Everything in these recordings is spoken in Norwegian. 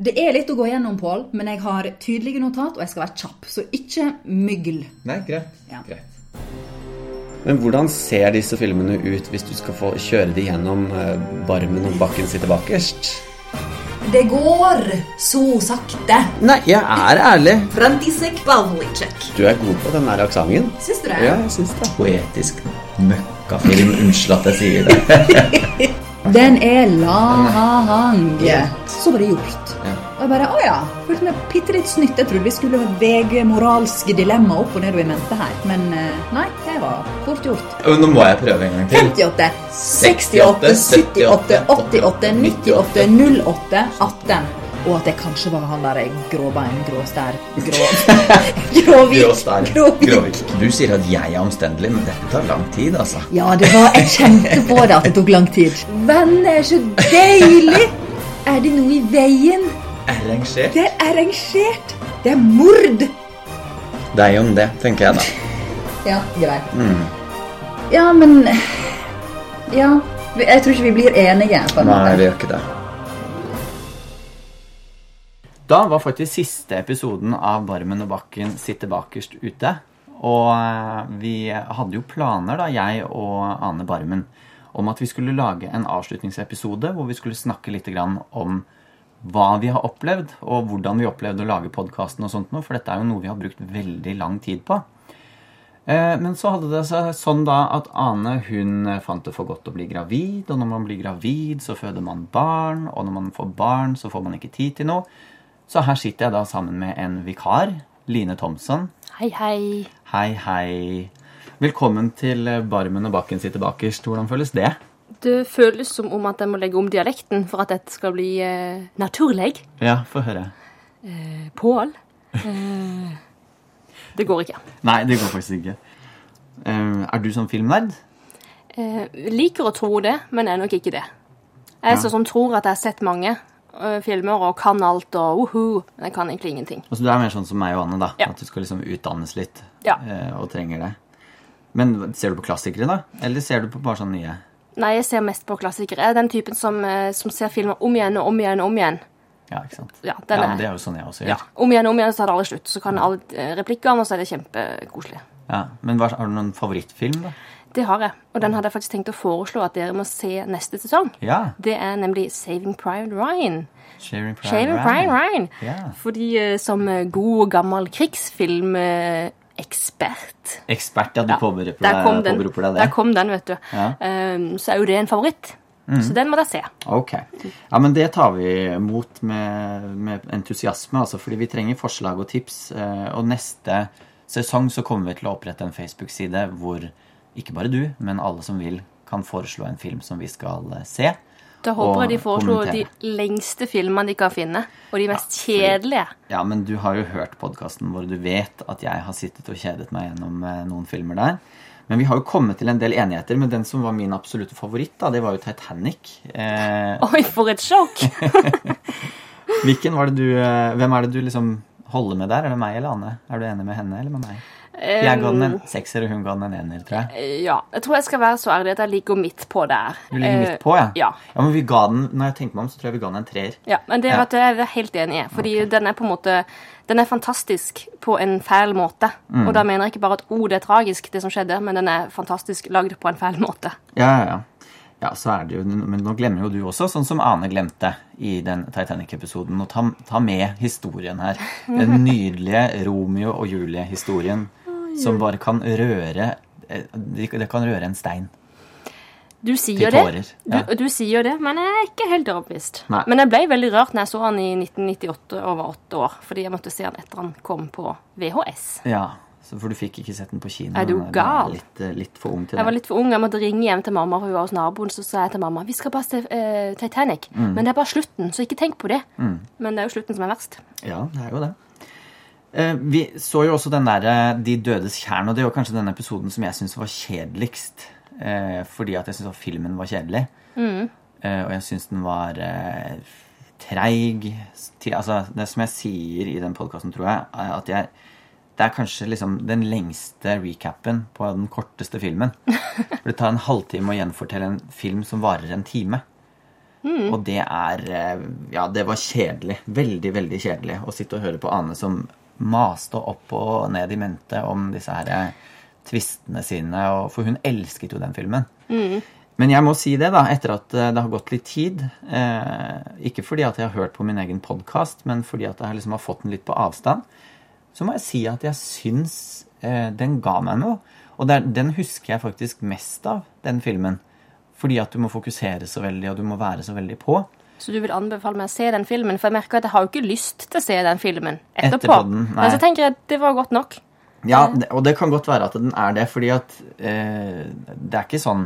Det er litt å gå gjennom, Pål, men jeg har tydelige notat, og jeg skal være kjapp. Så ikke mygl. Nei, greit. Ja. greit. Men hvordan ser disse filmene ut hvis du skal få kjøre de gjennom eh, Barmen og Bakken sitter bakerst? Det går så sakte. Nei, jeg er ærlig. Du er god på den der aksenten. Syns du det? Ja, jeg syns det. Poetisk møkkafilm. Unnskyld at jeg sier det. Den er lang. Så var det gjort. Og jeg bare Å ja. Følte meg bitte litt snytt. Jeg trodde vi skulle vege moralske dilemma opp og ned og i mente her. Men eh, nei, det var fort gjort. Nå må jeg prøve en gang til. 58, 68, 78, 88, 98, 08, 18. Og at det kanskje var han der gråbein, gråstær, grå... Gråvik. Gråstær. Gråvik. Du sier at jeg er omstendelig, men dette tar lang tid, altså. Ja, det var Jeg kjente på det at det tok lang tid. Venner, så deilig! Er det noe i veien? Arrangert. Det er arrangert. Det er mord. Deg om det, tenker jeg da. Ja, greit. Ja, men Ja. Jeg tror ikke vi blir enige. Nei, vi gjør ikke det. Da var faktisk siste episoden av Barmen og Bakken sitter bakerst ute. Og eh, vi hadde jo planer, da, jeg og Ane Barmen, om at vi skulle lage en avslutningsepisode hvor vi skulle snakke litt om hva vi har opplevd, og hvordan vi opplevde å lage podkasten og sånt noe, for dette er jo noe vi har brukt veldig lang tid på. Eh, Men så hadde det seg sånn da at Ane hun fant det for godt å bli gravid. Og når man blir gravid, så føder man barn. Og når man får barn, så får man ikke tid til noe. Så her sitter jeg da sammen med en vikar. Line Thomsen. Hei, hei. Hei, hei. Velkommen til Barmen og Bakken sitter bakerst. Hvordan føles det? Det føles som om at jeg må legge om dialekten for at dette skal bli eh, naturlig. Ja, få høre. Eh, Pål. Eh, det går ikke. Nei, det går faktisk ikke. Eh, er du sånn filmnerd? Eh, liker å tro det, men er nok ikke det. Jeg er Ja. sånn som tror at jeg har sett mange filmer og kan alt og woho, men jeg kan egentlig ingenting. Altså, du er mer sånn som meg og Anne, da. Ja. At du skal liksom utdannes litt Ja. eh, og trenger det. Men ser du på klassikere, da? Eller ser du på bare sånne nye? Nei, jeg ser mest på klassikere. Jeg er den typen som, eh, som ser filmer om igjen og om igjen og om igjen. Ja, ikke sant? Ja, ja, men det er jo sånn jeg også Ja. gjør. Om igjen og om igjen, så tar det aldri slutt. Så kan alle eh, replikkene, og så er det kjempekoselig. Ja. Men hva, har du noen favorittfilm, da? Det har jeg, og den hadde jeg faktisk tenkt å foreslå at dere må se neste sesong. Ja. Det er nemlig Saving Private Ryan. Saving Private Saving Private Ryan. Ja. Fordi eh, som eh, god gammel krigsfilm Ekspert, Ekspert, ja. Du påberoper der, kom deg, den, det. der kom den, vet du. Ja. Um, så er jo det en favoritt. Så den må dere se. Ok. Ja, men det tar vi imot med, med entusiasme, altså, fordi vi trenger forslag og tips. eh, Og neste sesong så kommer vi til å opprette en Facebook-side hvor ikke bare du, men alle som vil, kan foreslå en film som vi skal eh, se. Da håper jeg de foreslår de lengste filmene de kan finne, og de mest kjedelige. Ja, men du har jo hørt podkasten vår. Du vet at jeg har sittet og kjedet meg gjennom eh, noen filmer der. Men vi har jo kommet til en del enigheter. Men den som var min absolutte favoritt, da, det var jo Titanic. Eh, Oi, for et sjokk! hvilken var det du, eh, hvem er det du liksom holder med der? Er det meg eller Anne? Er du enig med henne eller med meg? Jeg ga den en sekser, og hun ga den en ener, tror jeg. Eh, Ja. Jeg tror jeg skal være så ærlig at jeg ligger midt på der. Du ligger Eh, midt på, ja? Ja. ja. Men vi ga den, når jeg tenker meg om, så tror jeg vi ga den en treer. Ja, men det Ja. at jeg er helt enig i. Fordi den er på en måte Den er fantastisk på en fæl måte. Mm. Og da mener jeg ikke bare at oh, det er tragisk, det som skjedde, men den er fantastisk lagd på en fæl måte. Ja, ja, ja. Ja, så er det jo, Men nå glemmer jo du også, sånn som Ane glemte i den Titanic-episoden, å ta, ta med historien her. Den nydelige Romeo og Julie-historien som bare kan røre eh, Det kan røre en stein. Du sier Til det, ja. du, du sier det, men jeg er ikke helt overbevist. Nei. Men jeg ble veldig rørt når jeg så han i 1998 over åtte år, fordi jeg måtte se han etter han kom på VHS. Ja, så For du fikk ikke sett den på kino? Er du den gal? Litt, eh, litt for ung til det. Jeg var litt for ung, jeg måtte ringe hjem til mamma, for hun var hos naboen. Så sa jeg til mamma vi skal bare se uh, Titanic, Mm. men det er bare slutten, så ikke tenk på det. Men det er jo slutten som er verst. Ja, det er jo det. Eh, Vi så jo også den der De dødes kjern, og det var kanskje den episoden som jeg syns var kjedeligst. eh, Fordi at jeg syns filmen var kjedelig. Eh, Og jeg syns den var eh, treig. Altså, det som jeg sier i den podkasten, tror jeg, er at jeg det er kanskje liksom den lengste recapen på den korteste filmen. For det tar en halvtime å gjenfortelle en film som varer en time. Og det er eh, Ja, det var kjedelig. Veldig, veldig kjedelig å sitte og høre på Ane som maste opp og ned i mente om disse her eh, tvistene sine, og, for hun elsket jo den filmen. Men jeg må si det, da, etter at eh, det har gått litt tid eh, Ikke fordi at jeg har hørt på min egen podkast, men fordi at jeg liksom har fått den litt på avstand. Så må jeg si at jeg syns eh, den ga meg noe. Og det er, den husker jeg faktisk mest av, den filmen. Fordi at du må fokusere så veldig, og du må være så veldig på. Så du vil anbefale meg å se den filmen? For jeg merker at jeg har jo ikke lyst til å se den filmen etterpå. Etterpå den, nei. Men så tenker jeg at det var godt nok. Ja, og det kan godt være at den er det, fordi at eh, det er ikke sånn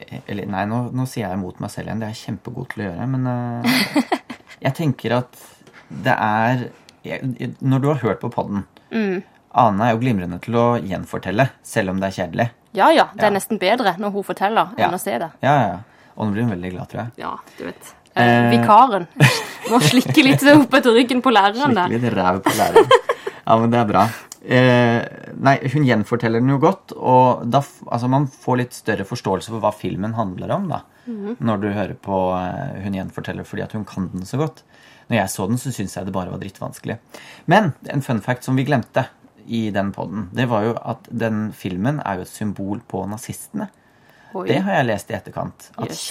eh, Eller nei, nå, nå sier jeg imot meg selv igjen. Det er jeg kjempegod til å gjøre. Men eh, jeg tenker at det er jeg, Når du har hørt på podden Ane er jo glimrende til å gjenfortelle, selv om det er kjedelig. Ja ja, det er Ja. nesten bedre når hun forteller, Ja. enn å se det. Ja, ja, ja. Og nå blir hun veldig glad, tror jeg. Ja, du vet. Eh, vikaren må slikke litt opp etter ryggen på læreren der. litt ræv på læreren. Ja, men det er bra. Eh, nei, hun gjenforteller den jo godt, og da, altså man får litt større forståelse for hva filmen handler om, da. Når du hører på eh, hun gjenforteller fordi at hun kan den så godt. Når jeg så den, så syntes jeg det bare var drittvanskelig. Men en fun fact som vi glemte i den poden, det var jo at den filmen er jo et symbol på nazistene. Oi. Det har jeg lest i etterkant. At Yes.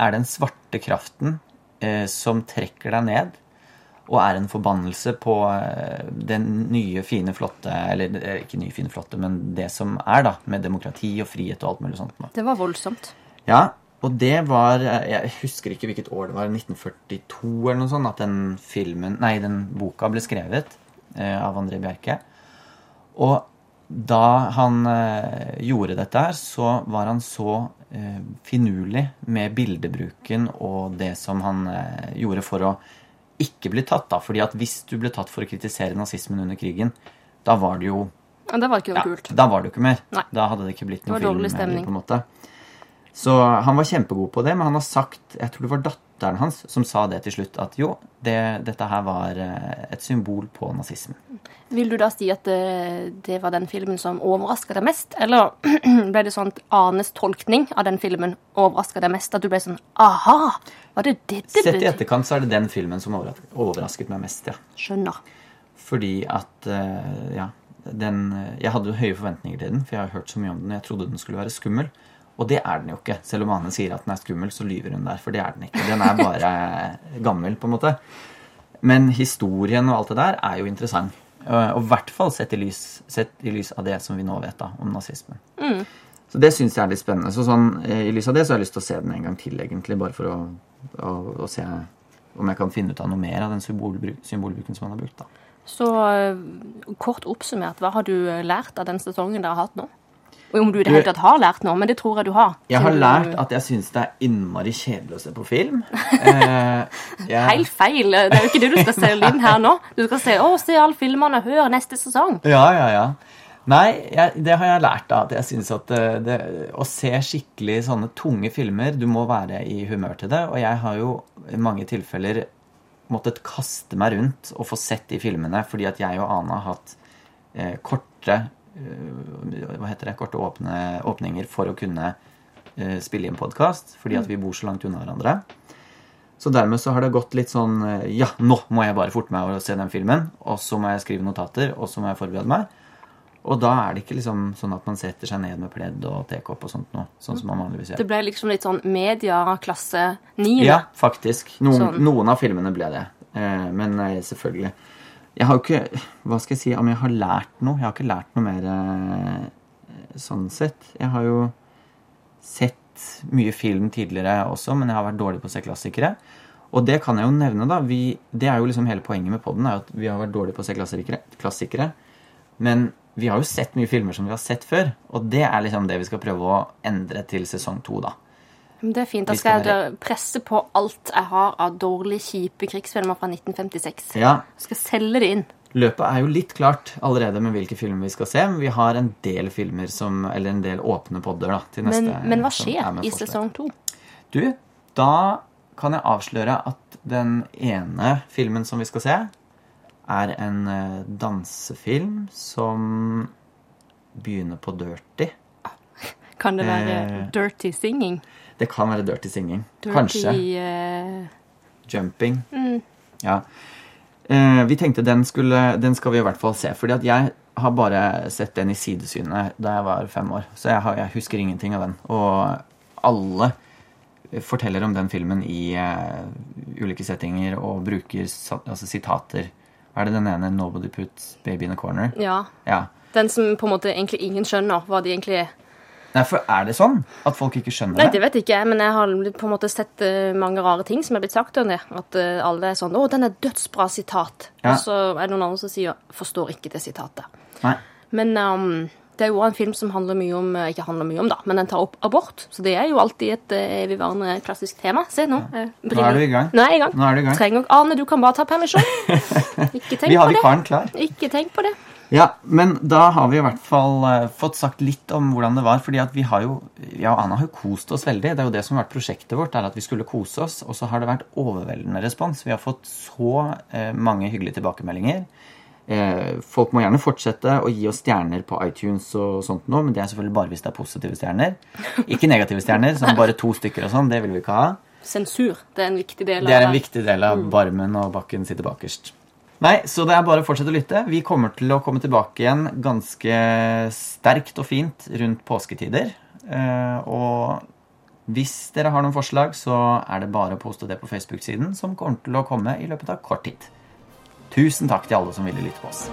Er den svarte kraften eh, som trekker deg ned, og er en forbannelse på eh, den nye, fine, flotte Eller eh, ikke nye, fine, flotte, men det som er, da, med demokrati og frihet og alt mulig sånt. Det var voldsomt. Ja, og det var eh, Jeg husker ikke hvilket år det var, 1942 eller noe sånt, at den filmen Nei, den boka ble skrevet eh, av André Bjerke. Og da han eh, gjorde dette her, så var han så eh, finurlig med bildebruken og det som han eh, gjorde for å ikke bli tatt, da. Fordi at hvis du ble tatt for å kritisere nazismen under krigen, da var det jo Ja, det var ikke noe ja, kult. Da var det jo ikke mer. Nei. Da hadde det ikke blitt noen film. på en måte. Så han var kjempegod på det, men han har sagt Jeg tror det var datteren hans som sa det til slutt, at jo, det, dette her var eh, et symbol på nazismen. Vil du da si at det, det var den filmen som overraska deg mest? Eller ble det sånn at Anes tolkning av den filmen overraska deg mest? At du ble sånn aha! Var det dette Sett i etterkant så er det den filmen som overrasket meg mest, ja. Skjønner. Fordi at eh, Ja. Den, jeg hadde høye forventninger til den, for jeg har hørt så mye om den, og jeg trodde den skulle være skummel. Og det er den jo ikke. Selv om Ane sier at den er skummel, så lyver hun der, for det er den ikke. Den er bare gammel, på en måte. Men historien og alt det der er jo interessant. Eh, Og i hvert fall sett i lys, sett i lys av det som vi nå vet da, om nazismen. Så det syns jeg er litt spennende. Så sånn, eh, I lys av det så har jeg lyst til å se den en gang til, egentlig. Bare for å, å, å se om jeg kan finne ut av noe mer av den symbolbruk, symbolbruken som han har brukt. da. Så eh, kort oppsummert, hva har du lært av den sesongen dere har hatt nå? Om du i det hele tatt har lært noe, men det tror jeg du har. Jeg har lært at jeg syns det er innmari kjedelig å se på film. Eh, jeg, Helt feil. Det er jo ikke det du skal selge inn her nå. Du skal se, 'Å, se alle filmene, hør neste sesong'. Ja, ja, ja. Nei, jeg, det har jeg lært. At jeg synes at det, det, å se skikkelig sånne tunge filmer Du må være i humør til det. Og jeg har jo i mange tilfeller måttet kaste meg rundt og få sett de filmene fordi at jeg og Ana har hatt eh, korte eh, Hva heter det? Korte åpne, åpninger for å kunne eh, spille inn podkast fordi at vi bor så langt unna hverandre. Så dermed så har det gått litt sånn eh, Ja, nå må jeg bare forte meg å se den filmen. Og så må jeg skrive notater, og så må jeg forberede meg. Og da er det ikke liksom sånn at man setter seg ned med pledd og tekopp og sånt noe. Sånn som man vanligvis gjør. Det ble liksom litt sånn mediaklasse 9. Ja, faktisk. Noen, Sånn. noen av filmene ble det. Eh, men selvfølgelig. Jeg har jo ikke Hva skal jeg si om jeg har lært noe? Jeg har ikke lært noe mer eh, sånn sett. Jeg har jo sett mye film tidligere også, men jeg har vært dårlig på å se klassikere. Og det kan jeg jo nevne, da. Vi, det er jo liksom hele poenget med podden, er at vi har vært dårlige på å se klassikere. klassikere. Men vi har jo sett mye filmer som vi har sett før, og det er liksom det vi skal prøve å endre til sesong to, da. Det er fint. Da skal jeg presse på alt jeg har av dårlige, kjipe krigsfilmer fra 1956. Ja, skal selge det inn. Løpet er jo litt klart allerede med hvilke filmer vi skal se. Men vi har en del filmer som Eller en del åpne podder da, til neste. Men, men hva skjer er i sesong to? Du, da kan jeg avsløre at den ene filmen som vi skal se, er en eh, dansefilm som begynner på dirty. Kan det være Eh. dirty singing? Det kan være dirty singing. Dirty, Kanskje. Uh... Jumping. Ja. Eh, vi tenkte den, skulle, den skal vi i hvert fall se. fordi at jeg har bare sett den i sidesynet da jeg var fem år. Så jeg, har, jeg husker ingenting av den. Og alle forteller om den filmen i uh, ulike settinger og bruker altså, sitater. Er det den ene 'Nobody puts baby in a corner'? ja. Ja. Den som på en måte egentlig ingen skjønner hva de egentlig er. Nei, for er det sånn at folk ikke skjønner det? Nei, det? vet ikke jeg, men jeg har på en måte sett eh, mange rare ting som er blitt sagt om det. At eh, alle er sånn 'Å, den er dødsbra sitat'. Ja. Og så er det noen andre som sier 'forstår ikke det sitatet'. Nei. Men um, det er jo en film som handler mye om eh, Ikke handler mye om, da, men den tar opp abort. Så det er jo alltid et evigvarende klassisk tema. Se nå. Ja. Nå er du i gang. Nå er jeg i gang. Nå er du i gang. Trenger Ane, du kan bare ta permisjon. Ikke tenk Vi har på det. vikaren klar. Ikke tenk på det. Ja, men da har vi i hvert fall eh, fått sagt litt om hvordan det var. fordi at vi har jo, ja, Anna har jo kost oss veldig. Det er jo det som har vært prosjektet vårt, er at vi skulle kose oss. Og så har det vært overveldende respons. Vi har fått så eh, mange hyggelige tilbakemeldinger. Eh, folk må gjerne fortsette å gi oss stjerner på iTunes og sånt nå, men det er selvfølgelig bare hvis det er positive stjerner. Ikke negative stjerner, som bare to stykker og sånn. Det vil vi ikke ha. Sensur. Det er en viktig del av Det er en viktig del av Barmen og Bakken sitter bakerst. Nei, så det er bare å fortsette å lytte. Vi kommer til å komme tilbake igjen ganske sterkt og fint rundt påsketider. Eh, Og hvis dere har noen forslag, så er det bare å poste det på Facebook-siden, som kommer til å komme i løpet av kort tid. Tusen takk til alle som ville lytte på oss.